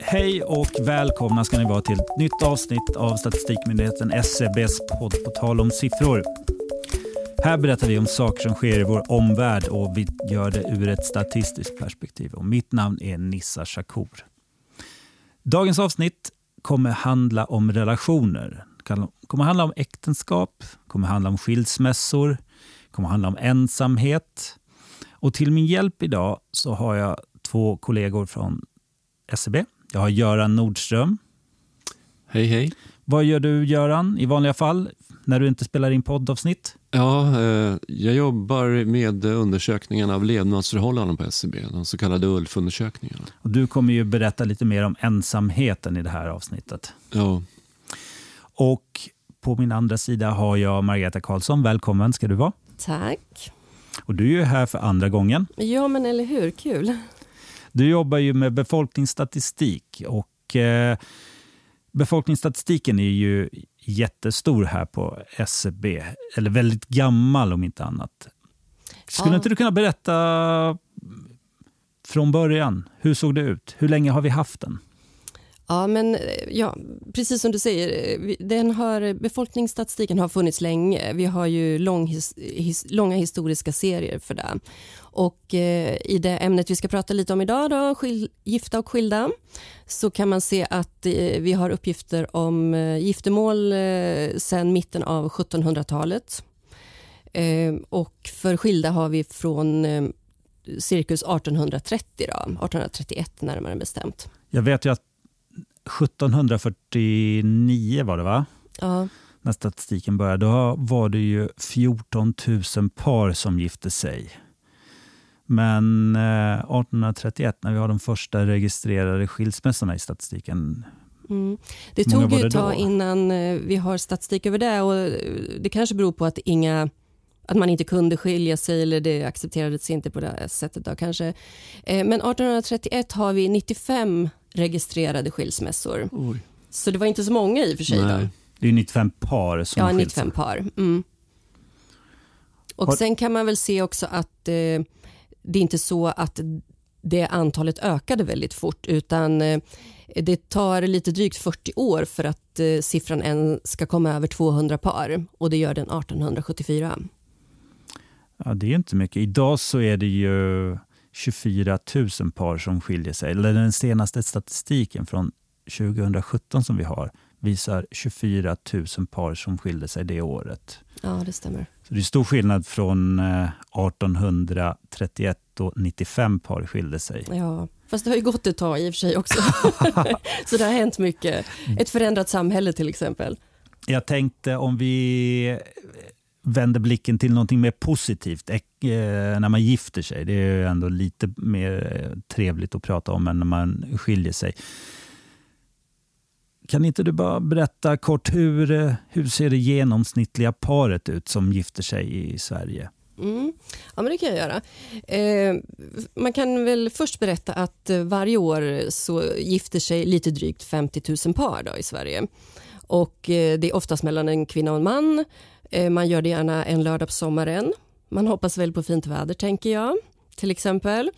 Hej och välkomna ska ni vara till ett nytt avsnitt av Statistikmyndigheten SCBs podd På tal om siffror. Här berättar vi om saker som sker i vår omvärld och vi gör det ur ett statistiskt perspektiv. Och mitt namn är Nissa Shakur. Dagens avsnitt kommer handla om relationer. Det kommer handla om äktenskap, kommer handla om skilsmässor, kommer handla om ensamhet. Och till min hjälp idag så har jag två kollegor från SCB. Jag har Göran Nordström. Hej, hej. Vad gör du, Göran, i vanliga fall när du inte spelar in poddavsnitt? Ja, eh, jag jobbar med undersökningen av levnadsförhållanden på SCB, de så kallade ULF-undersökningarna. Och du kommer ju berätta lite mer om ensamheten i det här avsnittet. Ja. Och på min andra sida har jag Margareta Karlsson. Välkommen ska du vara. Tack. Och du är ju här för andra gången. Ja, men eller hur? Kul. Du jobbar ju med befolkningsstatistik och eh, befolkningsstatistiken är ju jättestor här på SCB, eller väldigt gammal om inte annat. Skulle Ja. inte du kunna berätta från början, hur såg det ut? Hur länge har vi haft den? Ja, men eh, ja, precis som du säger, eh, den har, eh, befolkningsstatistiken har funnits länge. Vi har ju lång his, his, långa historiska serier för det. Och eh, i det ämnet vi ska prata lite om idag, då, skil, gifta och skilda, så kan man se att eh, vi har uppgifter om eh, giftermål eh, sedan mitten av 1700-talet. Eh, och för skilda har vi från eh, cirkus 1830, då, 1831 närmare bestämt. Jag vet ju att 1749 var det va? Ja. När statistiken började. Då var det ju 14 000 par som gifte sig. Men eh, 1831 när vi har de första registrerade skilsmässorna i statistiken. Mm. Det många tog ju ett tag innan eh, vi har statistik över det och eh, det kanske beror på att inga att man inte kunde skilja sig eller det accepterades inte på det sättet. Då, kanske. Eh, Men 1831 har vi 95 registrerade skilsmässor. Oj. Så det var inte så många i och för sig. Då. Nej. Det är ju 95 par som Ja, skilt 95 sig. par. Mm. Och Har- sen kan man väl se också att eh, det är inte så att det antalet ökade väldigt fort utan eh, det tar lite drygt 40 år för att eh, siffran än ska komma över 200 par och det gör den 1874. Ja, det är inte mycket. Idag så är det ju 24 000 par som skiljer sig. Eller den senaste statistiken från 2017 som vi har visar 24 000 par som skilde sig det året. Ja, det stämmer. Så det är stor skillnad från eh, 1831 då 95 par skilde sig. Ja, fast det har ju gått ett tag i och för sig också. så det har hänt mycket. Ett förändrat samhälle till exempel. Jag tänkte om vi vänder blicken till någonting mer positivt. Eh, när man gifter sig, det är ju ändå lite mer eh, trevligt att prata om än när man skiljer sig. Kan inte du bara berätta kort hur, eh, hur ser det genomsnittliga paret ut som gifter sig i Sverige? Mm. Ja, men det kan jag göra. Eh, man kan väl först berätta att varje år så gifter sig lite drygt 50 000 par då i Sverige. Och eh, det är oftast mellan en kvinna och en man. Eh, man gör det gärna en lördag på sommaren. Man hoppas väl på fint väder tänker jag till exempel.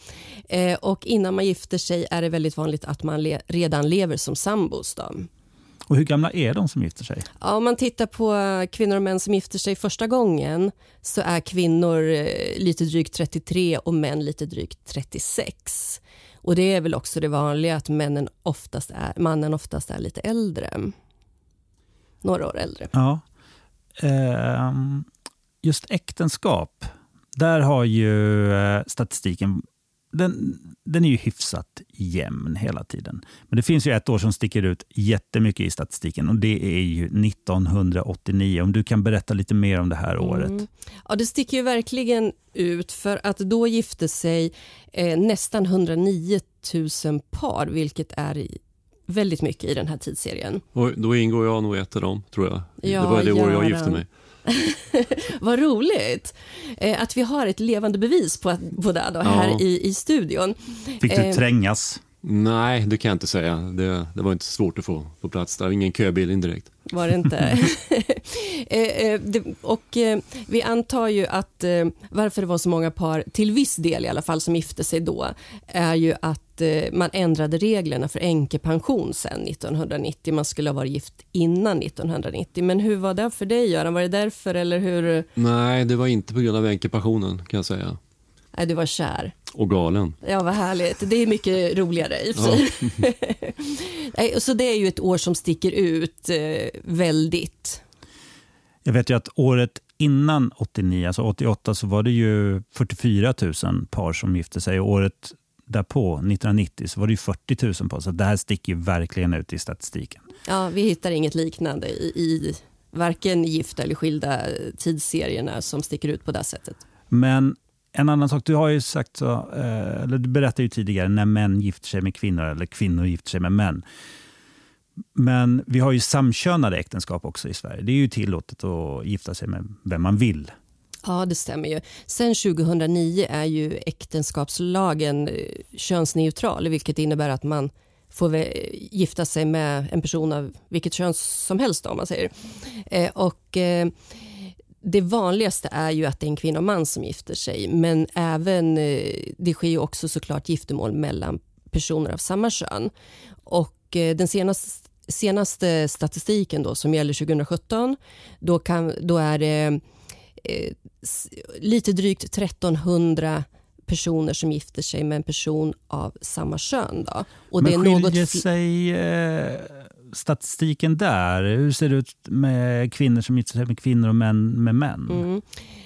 Eh, och innan man gifter sig är det väldigt vanligt att man le- redan lever som sambos. Då. Och hur gamla är de som gifter sig? Ja, om man tittar på kvinnor och män som gifter sig första gången så är kvinnor lite drygt 33 och män lite drygt 36. Och Det är väl också det vanliga att männen oftast är, mannen oftast är lite äldre. Några år äldre. Ja. Ehm, Just äktenskap, där har ju eh, statistiken den, den är ju hyfsat jämn hela tiden. Men det finns ju ett år som sticker ut jättemycket i statistiken och det är ju 1989. Om du kan berätta lite mer om det här året. Mm. Ja, det sticker ju verkligen ut för att då gifte sig eh, nästan 109 000 par, vilket är väldigt mycket i den här tidsserien. Och då ingår jag nog i ett av dem, tror jag. Ja, det var det år jag gifte mig. Vad roligt eh, att vi har ett levande bevis på, på det då, Ja. här i, i studion. Fick du Eh, trängas? Nej, det kan jag inte säga. Det, det var inte svårt att få på plats. Det var ingen köbildning direkt. Var det inte? Eh, eh, och eh, vi antar ju att varför det var så många par, till viss del i alla fall, som gifte sig då, är ju att man ändrade reglerna för änkepension sen 1990. Man skulle ha varit gift innan 1990. Men hur var det för dig, Göran? Var det därför eller hur? Nej, det var inte på grund av änkepensionen kan jag säga. Nej, du var kär. Och galen. Ja, vad härligt. Det är mycket roligare i och för sig. Nej, så det är ju ett år som sticker ut eh, väldigt. Jag vet ju att året innan 89, alltså 88, så var det ju 44 000 par som gifte sig. Och året därpå, 1990, så var det ju 40 000 par. Så det här sticker ju verkligen ut i statistiken. Ja, vi hittar inget liknande i, i varken gifta eller skilda tidsserierna som sticker ut på det sättet. Men en annan sak, du har ju sagt så, eh, eller du berättade ju tidigare när män gifter sig med kvinnor eller kvinnor gifter sig med män. Men vi har ju samkönade äktenskap också i Sverige. Det är ju tillåtet att gifta sig med vem man vill. Ja, det stämmer ju. Sen 2009 är ju äktenskapslagen eh, könsneutral, vilket innebär att man får gifta sig med en person av vilket kön som helst om man säger. Eh, och det vanligaste är ju att det är en kvinna och man som gifter sig men även, det sker ju också såklart giftermål mellan personer av samma kön. Och den senaste, senaste statistiken då, som gäller 2017 då, kan, då är det eh, lite drygt 1300 personer som gifter sig med en person av samma kön. Då. Och Men det är skiljer något... sig eh, statistiken där? Hur ser det ut med kvinnor som gifter sig med kvinnor och män med män? Mm.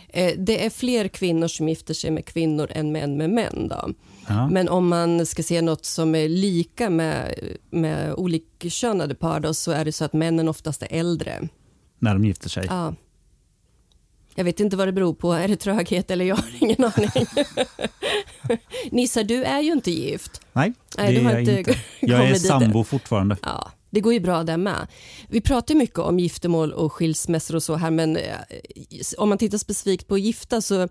Eh, det är fler kvinnor som gifter sig med kvinnor än män med män. Då. Ja. Men om man ska se något som är lika med, med olikkönade par då, så är det så att männen oftast är äldre. När de gifter sig? Ja. Jag vet inte vad det beror på. Är det tröghet eller jag har ingen aning. Nissa, du är ju inte gift. Nej, det Nej, är jag inte. Jag är sambo fortfarande. Ja, det går ju bra där med. Vi pratar mycket om giftermål och skilsmässor och så här, men eh, om man tittar specifikt på gifta så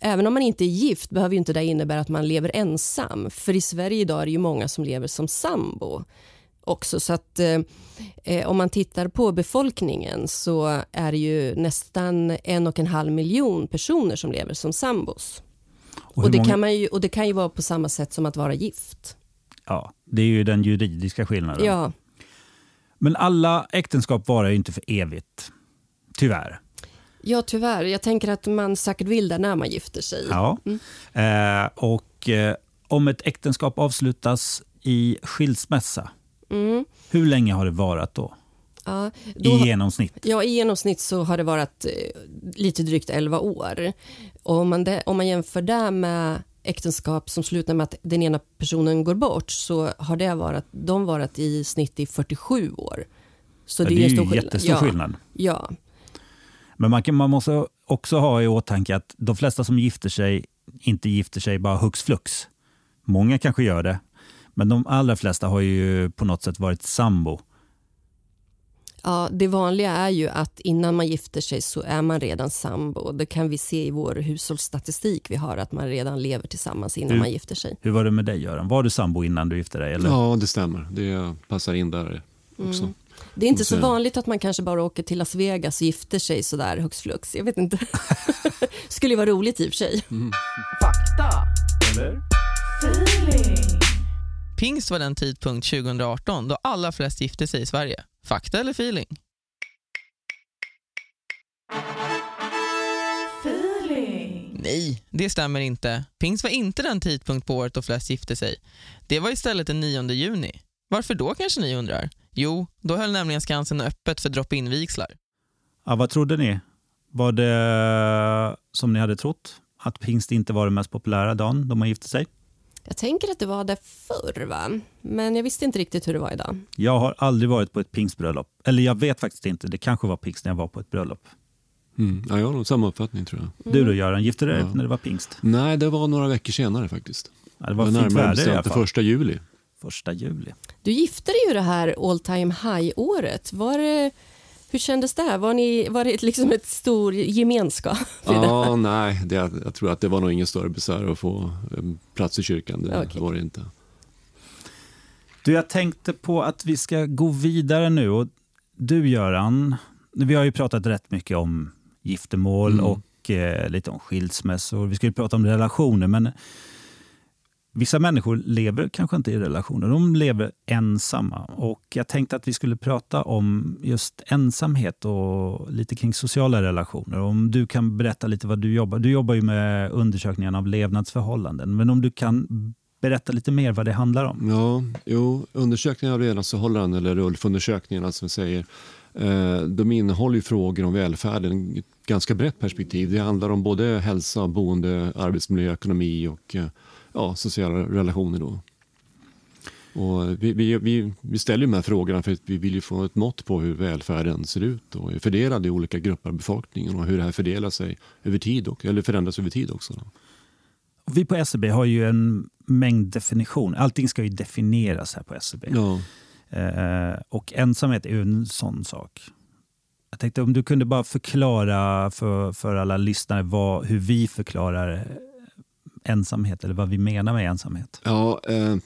även om man inte är gift behöver inte det innebära att man lever ensam. För i Sverige idag är det ju många som lever som sambo också. Så att eh, eh om man tittar på befolkningen så är det ju nästan en och en halv miljon personer som lever som sambos. Och, och det, många... kan man ju, och det kan ju vara på samma sätt som att vara gift. Ja, det är ju den juridiska skillnaden. Ja. Men alla äktenskap varar ju inte för evigt. Tyvärr. Ja, tyvärr. Jag tänker att man säkert vill det när man gifter sig. Ja. Mm. Eh, och eh, om ett äktenskap avslutas i skilsmässa, mm. hur länge har det varat då? Ja, då, I genomsnitt? Ja, i genomsnitt så har det varit eh, lite drygt 11 år. Och om, man det, om man jämför det med äktenskap som slutar med att den ena personen går bort så har det varit, de varit i snitt i 47 år. Så ja, det, är, det är ju jättestor ja, skillnad. Ja. Men man, kan, man måste också ha i åtanke att de flesta som gifter sig inte gifter sig bara hux flux. Många kanske gör det, men de allra flesta har ju på något sätt varit sambo. Ja, det vanliga är ju att innan man gifter sig så är man redan sambo. Det kan vi se i vår hushållsstatistik vi har att man redan lever tillsammans innan hur, man gifter sig. Hur var det med dig Göran? Var du sambo innan du gifte dig? Eller? Ja, det stämmer. Det passar in där också. Mm. Det är inte så vanligt att man kanske bara åker till Las Vegas och gifter sig sådär hux flux. Jag vet inte. Skulle ju vara roligt i och för sig. Mm. Fakta. Eller? Feeling. Pingst var den tidpunkt 2018 då alla flest gifte sig i Sverige. Fakta eller feeling? Feeling. Nej, det stämmer inte. Pingst var inte den tidpunkt på året då flest gifte sig. Det var istället den 9 juni. Varför då kanske ni undrar? Jo, då höll nämligen Skansen öppet för drop-in-vigslar. Ja, vad trodde ni? Var det som ni hade trott? Att pingst inte var den mest populära dagen då man gifte sig? Jag tänker att det var det förr, va? men jag visste inte riktigt hur det var idag. Jag har aldrig varit på ett pingstbröllop. Eller jag vet faktiskt inte. Det kanske var pingst när jag var på ett bröllop. Mm. Ja, jag har nog samma uppfattning tror jag. Mm. Du då Göran, gifte du dig ja. när det var pingst? Nej, det var några veckor senare faktiskt. Ja, det var det fint väder i alla fall. första juli. Första juli. Du gifte dig ju det här all time high-året. Var det, hur kändes det? Här? Var, ni, var det liksom ett stor gemenskap? Ja, nej, det, jag tror att det var nog ingen större besvär att få plats i kyrkan. Det okay. var det inte. Du, jag tänkte på att vi ska gå vidare nu. Och du, Göran, vi har ju pratat rätt mycket om giftermål mm. och eh, lite om skilsmässor. Vi ska ju prata om relationer, men Vissa människor lever kanske inte i relationer, de lever ensamma. Och Jag tänkte att vi skulle prata om just ensamhet och lite kring sociala relationer. Om du kan berätta lite vad du jobbar Du jobbar ju med undersökningen av levnadsförhållanden. Men om du kan berätta lite mer vad det handlar om? Ja, jo, undersökningen av levnadsförhållanden, eller ULF-undersökningarna som vi säger, eh, de innehåller ju frågor om välfärden i ett ganska brett perspektiv. Det handlar om både hälsa, boende, arbetsmiljö, ekonomi och eh, ja, sociala relationer. Då. Och vi, vi, vi, vi ställer de här frågorna för att vi vill få ett mått på hur välfärden ser ut och är fördelad i olika grupper av befolkningen och hur det här fördelar sig över tid och, eller förändras över tid också. Då. Vi på SCB har ju en mängd definitioner. Allting ska ju definieras här på SCB. Ja. Eh, och ensamhet är ju en sån sak. Jag tänkte om du kunde bara förklara för, för alla lyssnare vad, hur vi förklarar ensamhet eller vad vi menar med ensamhet? Ja, eh,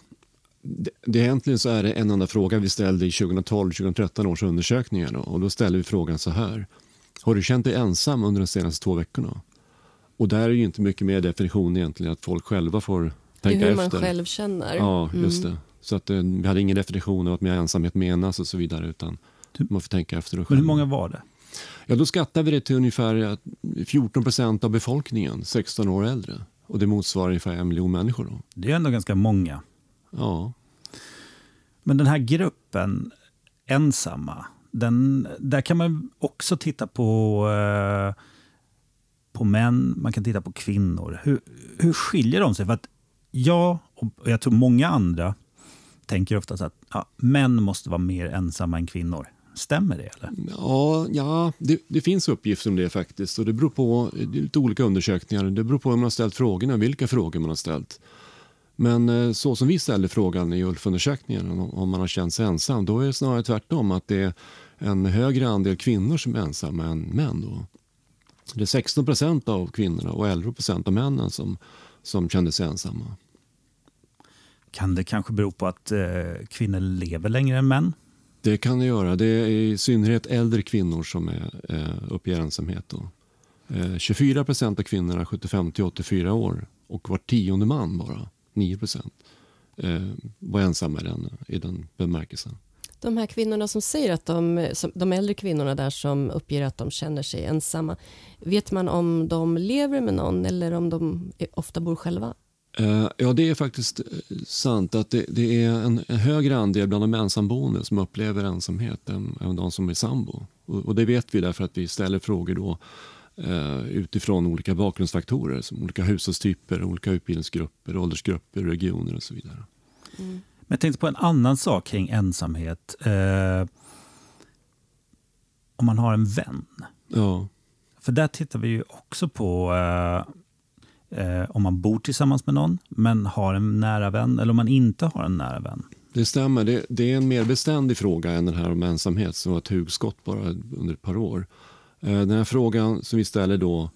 det, det, egentligen så är det en enda fråga vi ställde i 2012-2013 års undersökningar. Då, och då ställde vi frågan så här. Har du känt dig ensam under de senaste två veckorna? Och där är ju inte mycket mer definition egentligen, att folk själva får tänka efter. hur man själv känner. Ja, just mm. det. Så att, eh, vi hade ingen definition av att med ensamhet menas och så vidare, utan man får tänka efter. Men hur många var det? Ja, då skattar vi det till ungefär 14 procent av befolkningen, 16 år äldre. Och det motsvarar ungefär en miljon människor. Då. Det är ändå ganska många. Ja. Men den här gruppen ensamma, den, där kan man också titta på, eh, på män, man kan titta på kvinnor. Hur, hur skiljer de sig? För att jag och jag tror många andra tänker ofta att ja, män måste vara mer ensamma än kvinnor. Stämmer det? Eller? Ja, ja det, det, finns uppgifter om det faktiskt. Och det beror på det lite olika undersökningar. Det beror på hur man har ställt frågorna, vilka frågor man har ställt. Men eh, så som vi ställde frågan i ULF-undersökningen, om man har känt sig ensam, då är det snarare tvärtom. Att det är en högre andel kvinnor som är ensamma än män. Då. Det är 16 procent av kvinnorna och 11 procent av männen som, som kände sig ensamma. Kan det kanske bero på att eh, kvinnor lever längre än män? Det kan det göra. Det är i synnerhet äldre kvinnor som är, eh, uppger ensamhet. Då. Eh, 24 procent av kvinnorna 75 till 84 år och var tionde man bara, 9 procent, eh, var ensamma i den, i den bemärkelsen. De här kvinnorna som säger att de, de äldre kvinnorna där som uppger att de känner sig ensamma, vet man om de lever med någon eller om de ofta bor själva? Eh, ja, det är faktiskt eh, sant att det, det är en, en, högre andel bland de ensamboende som upplever ensamhet än, än de som är sambo. Och, och, det vet vi därför att vi ställer frågor då eh, utifrån olika bakgrundsfaktorer som olika hushållstyper, olika utbildningsgrupper, åldersgrupper, regioner och så vidare. Mm. Men jag tänkte på en annan sak kring ensamhet. Eh, om man har en vän. Ja. För där tittar vi ju också på eh, eh, om man bor tillsammans med någon men har en nära vän eller om man inte har en nära vän. Det stämmer. Det, det är en mer beständig fråga än den här om ensamhet som var ett hugskott bara under ett par år. Eh, den här frågan som vi ställer då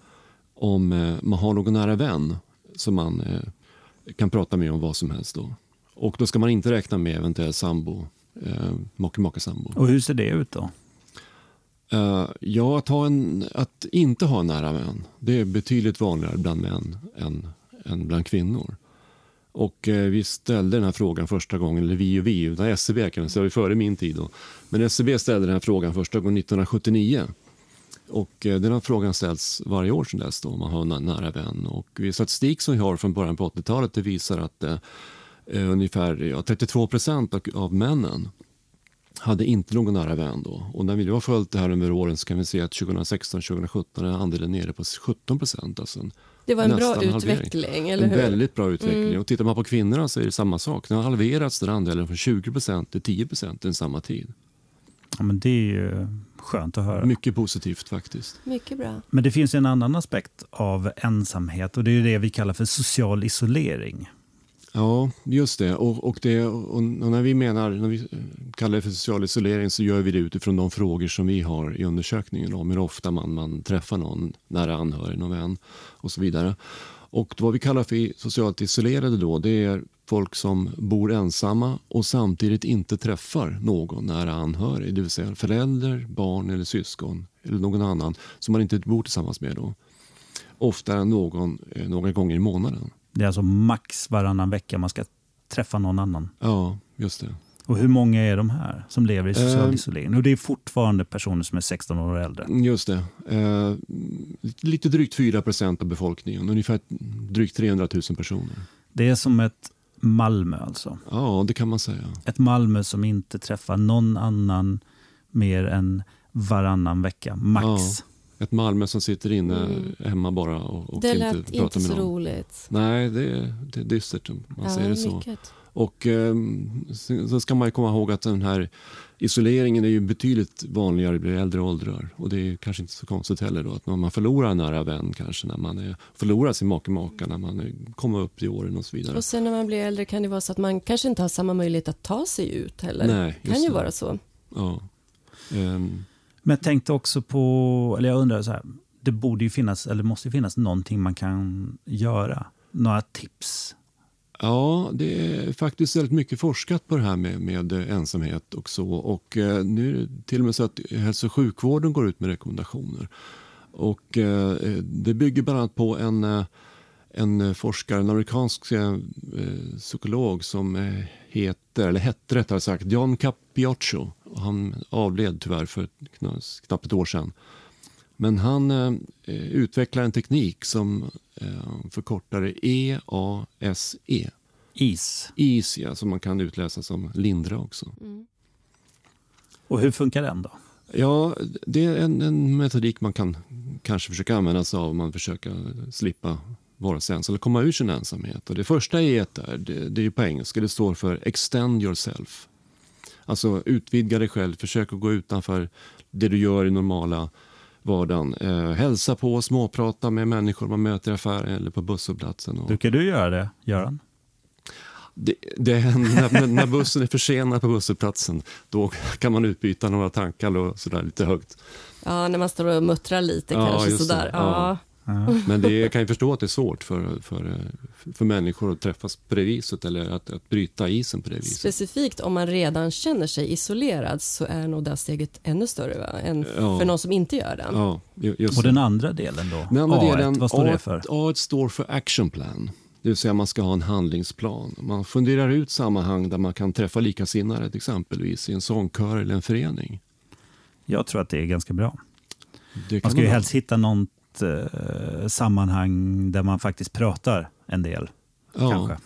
om eh, man har någon nära vän som man eh, kan prata med om vad som helst. Då. Och då ska man inte räkna med eventuell sambo, eh, make sambo. Och hur ser det ut då? Uh, ja, att, ha en, att inte ha en nära vän, det är betydligt vanligare bland män än, än bland kvinnor. Och uh, vi ställde den här frågan första gången, eller vi och vi, utan SCB kan man säga, före min tid. Då. Men SCB ställde den här frågan första gången 1979. Och uh, den här frågan ställs varje år sedan dess, då, om man har en nära vän. Och statistik som vi har från början på 80-talet det visar att ungefär ja, 32 procent av, av männen hade inte någon nära vän då. Och när vi har följt det här under åren så kan vi se att 2016-2017 är andelen nere på 17 procent. Alltså det var en bra utveckling, eller hur? En väldigt bra utveckling. Mm. Och tittar man på kvinnorna så är det samma sak. Den har halverats den andelen från 20 procent till 10 procent i samma tid. Ja, men det är ju skönt att höra. Mycket positivt faktiskt. Mycket bra. Men det finns en annan aspekt av ensamhet och det är det vi kallar för social isolering. Ja, just det. Och, och, det, och när vi menar, när vi eh, kallar det för social isolering så gör vi det utifrån de frågor som vi har i undersökningen om hur ofta man, man träffar någon nära anhörig, någon vän och så vidare. Och vad vi kallar för socialt isolerade då, det är folk som bor ensamma och samtidigt inte träffar någon nära anhörig, det vill säga förälder, barn eller syskon eller någon annan som man inte bor tillsammans med. Då. Ofta någon, eh, några gånger i månaden. Det är alltså max varannan vecka man ska träffa någon annan. Ja, just det. Och hur många är de här som lever i social Eh. isolering? Och det är fortfarande personer som är 16 år och äldre. Just det. Eh, lite drygt 4 procent av befolkningen, ungefär drygt 300 000 personer. Det är som ett Malmö alltså. Ja, det kan man säga. Ett Malmö som inte träffar någon annan mer än varannan vecka, max. Ja. Ett Malmö som sitter inne Mm. hemma bara och, och det inte lät pratar inte med så någon. roligt. Nej, det är, det är dystert om man säger det så. mycket. Och eh, så så ska man komma ihåg att den här isoleringen är ju betydligt vanligare vid äldre åldrar. Och det är kanske inte så konstigt heller då att när man förlorar en nära vän kanske när man är, förlorar sin make maka när man är, kommer upp i åren och så vidare. Och sen när man blir äldre kan det vara så att man kanske inte har samma möjlighet att ta sig ut heller. Nej, Det kan ju det. vara så. Ja. Ehm, men jag tänkte också på, eller jag undrar så här, det borde ju finnas, eller måste ju finnas någonting man kan göra. Några tips. Ja, det är faktiskt väldigt mycket forskat på det här med, med ensamhet och så. Och eh, nu är det till och med så att hälso och sjukvården går ut med rekommendationer. Och eh, eh det bygger bland annat på en, eh, en forskare, en amerikansk eh, psykolog som eh, heter, eller hette rättare sagt, John Capioccio. Och Han avled tyvärr för knappt ett år sedan. Men han eh, eh, utvecklar en teknik som eh, förkortar EASE. Is. Easy, ja, som man kan utläsa som lindra också. Mm. Och hur funkar den då? Ja, det är en, en metodik man kan kanske försöka använda sig av om man försöker slippa vara sig ensam eller komma ur sin ensamhet. Och det första E där, det, det är ju på engelska, det står för extend yourself. Alltså utvidga dig själv, försök att gå utanför det du gör i normala vardagen. Eh, hälsa på, småprata med människor man möter i affären eller på busshållplatsen. Och Brukar du göra det, Göran? det, det händer, när, när bussen är försenad på busshållplatsen då kan man utbyta några tankar och sådär lite högt. Ja, när man står och muttrar lite Ja, kanske sådär. Ja. Ja. Men det kan ju förstå att det är svårt för, för, för människor att träffas på det viset eller att, att bryta isen på det viset. Specifikt om man redan känner sig isolerad så är nog det steget ännu större va? än Ja. för någon som inte gör det. Ja, ju- just Och det. den andra delen då? Den andra A1, delen, vad står det A1 för? A1 står för action plan. Det vill säga man ska ha en handlingsplan. Man funderar ut sammanhang där man kan träffa likasinnade exempelvis i en sångkör eller en förening. Jag tror att det är ganska bra. Det Man ska ju helst hitta eh, sammanhang där man faktiskt pratar en del. ja, Kanske.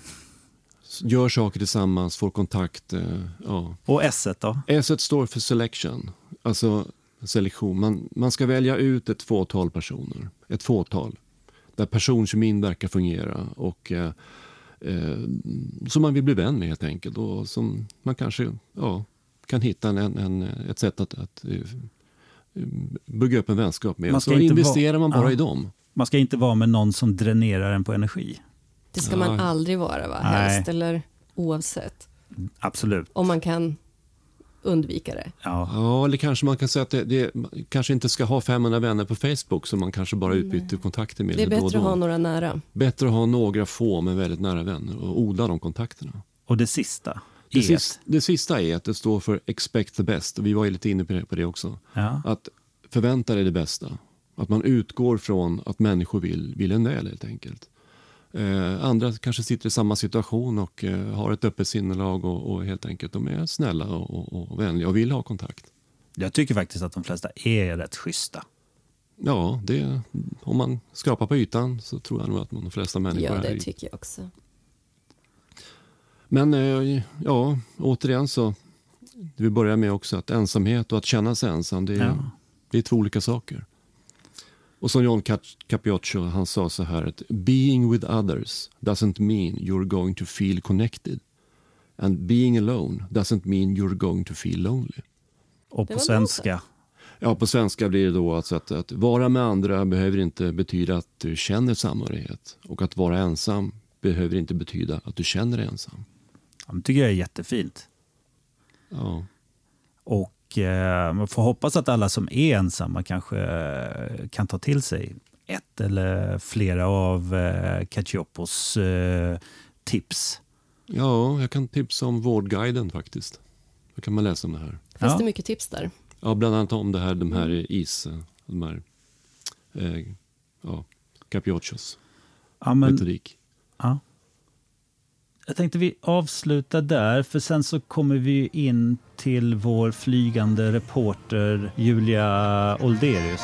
Gör saker tillsammans, får kontakt. eh, Ja. Och S då? S står för selection, alltså selektion. Man, man ska välja ut ett fåtal personer, ett fåtal, där personkemin verkar fungera och eh, eh, som man vill bli vän med helt enkelt och som man kanske ja, kan hitta en, en, en, ett sätt att, att eh, bygga upp en vänskap med. Man Så ska inte investerar vara- man bara ja. i dem. Man ska inte vara med någon som dränerar en på energi. Det ska man Ja. aldrig vara va? Nej. helst eller oavsett. Absolut. Om man kan undvika det. Ja. Ja, eller kanske man kan säga att det, det kanske inte ska ha 500 vänner på Facebook som man kanske bara utbyter kontakter med. Det är bättre att ha några nära. Bättre att ha några få men väldigt nära vänner och odla de kontakterna. Och det sista? Det, E. sis, det sista är att det står för expect the best. Vi var ju lite inne på det, också. Ja. Att förvänta dig det bästa. Att man utgår från att människor vill, vill en väl helt enkelt. Eh, andra kanske sitter i samma situation och eh, har ett öppet sinnelag och, och helt enkelt de är snälla och, och, och vänliga och vill ha kontakt. Jag tycker faktiskt att de flesta är rätt schyssta. Ja, det, om man skrapar på ytan så tror jag nog att de flesta människor Ja, är det tycker jag också. Men eh, ja, återigen så, vi börjar med också att ensamhet och att känna sig ensam, det är, Ja. det är två olika saker. Och som John Cap- Capioccio, han sa så här att being with others doesn't mean you're going to feel connected. And being alone doesn't mean you're going to feel lonely. Och på svenska, Ja, på svenska blir det då alltså att, att vara med andra behöver inte betyda att du känner samhörighet. Och att vara ensam behöver inte betyda att du känner dig ensam. Ja, det tycker jag är jättefint. Ja. Och eh, man får hoppas att alla som är ensamma kanske eh, kan ta till sig ett eller flera av eh, Caciopos eh, tips. Ja, jag kan tipsa om Vårdguiden faktiskt. Då kan man läsa om det här. Finns Ja. det mycket tips där? Ja, bland annat om det här, de här is... De här, eh, ja, Capioccios Ja, men, metodik. ja. Jag tänkte vi avslutar där, för sen så kommer vi in till vår flygande reporter Julia Olderius.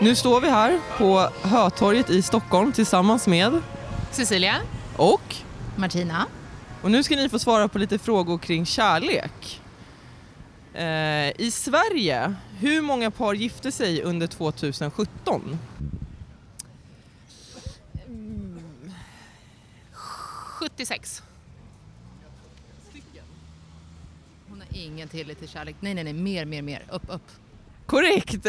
Nu står vi här på Hötorget i Stockholm tillsammans med Cecilia, och Martina. Och nu ska ni få svara på lite frågor kring kärlek. Eh, I Sverige, hur många par gifte sig under 2017? 76. Hon har ingen tillit till kärlek. Nej, nej, nej, mer, mer, mer. Upp, upp. Korrekt!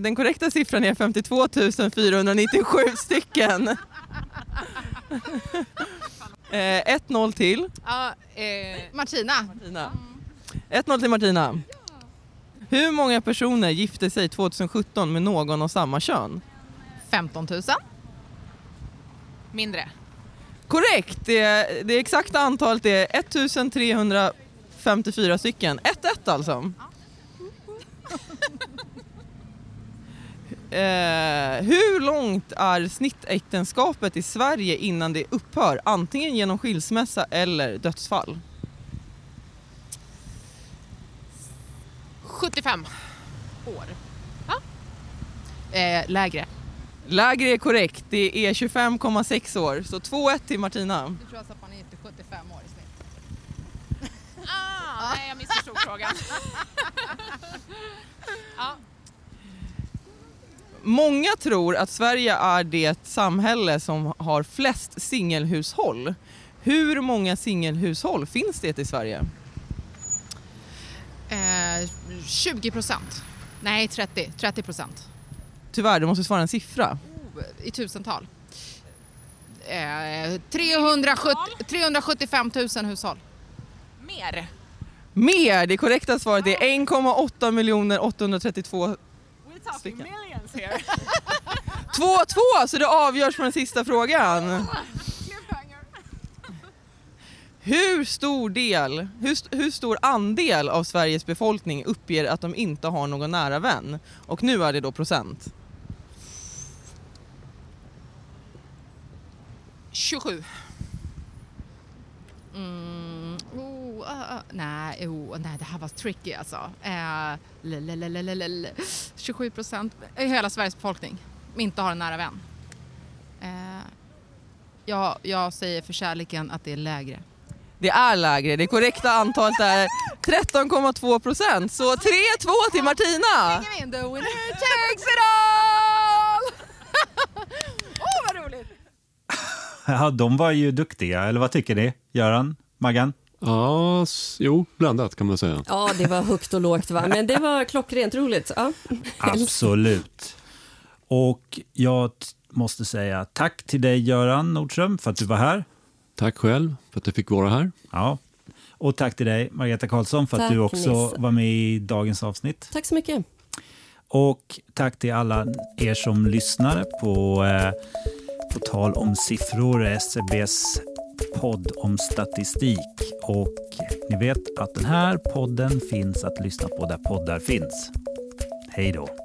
Den korrekta siffran är 52 497 stycken. Eh, 1-0 till Ja, eh, Martina. Martina. 1-0 till Martina. Hur många personer gifte sig 2017 med någon av samma kön? 15 000. Mindre. Korrekt! Det, det exakta antalet är 1354 stycken. 1-1 alltså. Eh, hur långt är snittäktenskapet i Sverige innan det upphör? Antingen genom skilsmässa eller dödsfall. 75 år. Ja. Eh, lägre. Lägre är korrekt, det är 25,6 år. Så 2-1 till Martina. Du tror alltså att man är inte 75 år i snitt? Ah, nej, jag missförstod frågan. ja. Många tror att Sverige är det samhälle som har flest singelhushåll. Hur många singelhushåll finns det i Sverige? Eh, 20 procent. Nej, 30. 30 procent. Tyvärr, du måste svara en siffra. Oh, I tusental. Eh, 370, 375 000 hushåll. Mer. Mer! Det korrekta svaret är 1,8 miljoner 832 We're talking Stycken. millions here. 2-2, så det avgörs på den sista frågan. Hur stor del, hur, hur stor andel av Sveriges befolkning uppger att de inte har någon nära vän? Och nu är det då procent. 27. Mm, oh, ah, ah, nej, oh, nej, det här var tricky alltså. Eh, lelelelelelele. 27 procent i hela Sveriges befolkning inte har en nära vän. Eh, jag, jag säger för kärleken att det är lägre. Det är lägre. Det korrekta antalet är 13,2 procent. Så 3-2 till Martina. The winner takes it all! Åh, oh, vad roligt! Ja, de var ju duktiga, eller vad tycker ni? Göran? Maggan? Ja, jo, blandat kan man säga. Ja, det var högt och lågt, va? men det var klockrent roligt. Ja. Absolut. Och jag måste säga tack till dig Göran Nordström för att du var här. Tack själv för att jag fick vara här. Ja. Och tack till dig Margareta Karlsson för att Tack, du också Nisse. var med i dagens avsnitt. Tack så mycket. Och tack till alla er som lyssnar på eh, på tal om siffror, SCBs podd om statistik. Och ni vet att den här podden finns att lyssna på där poddar finns. Hej då!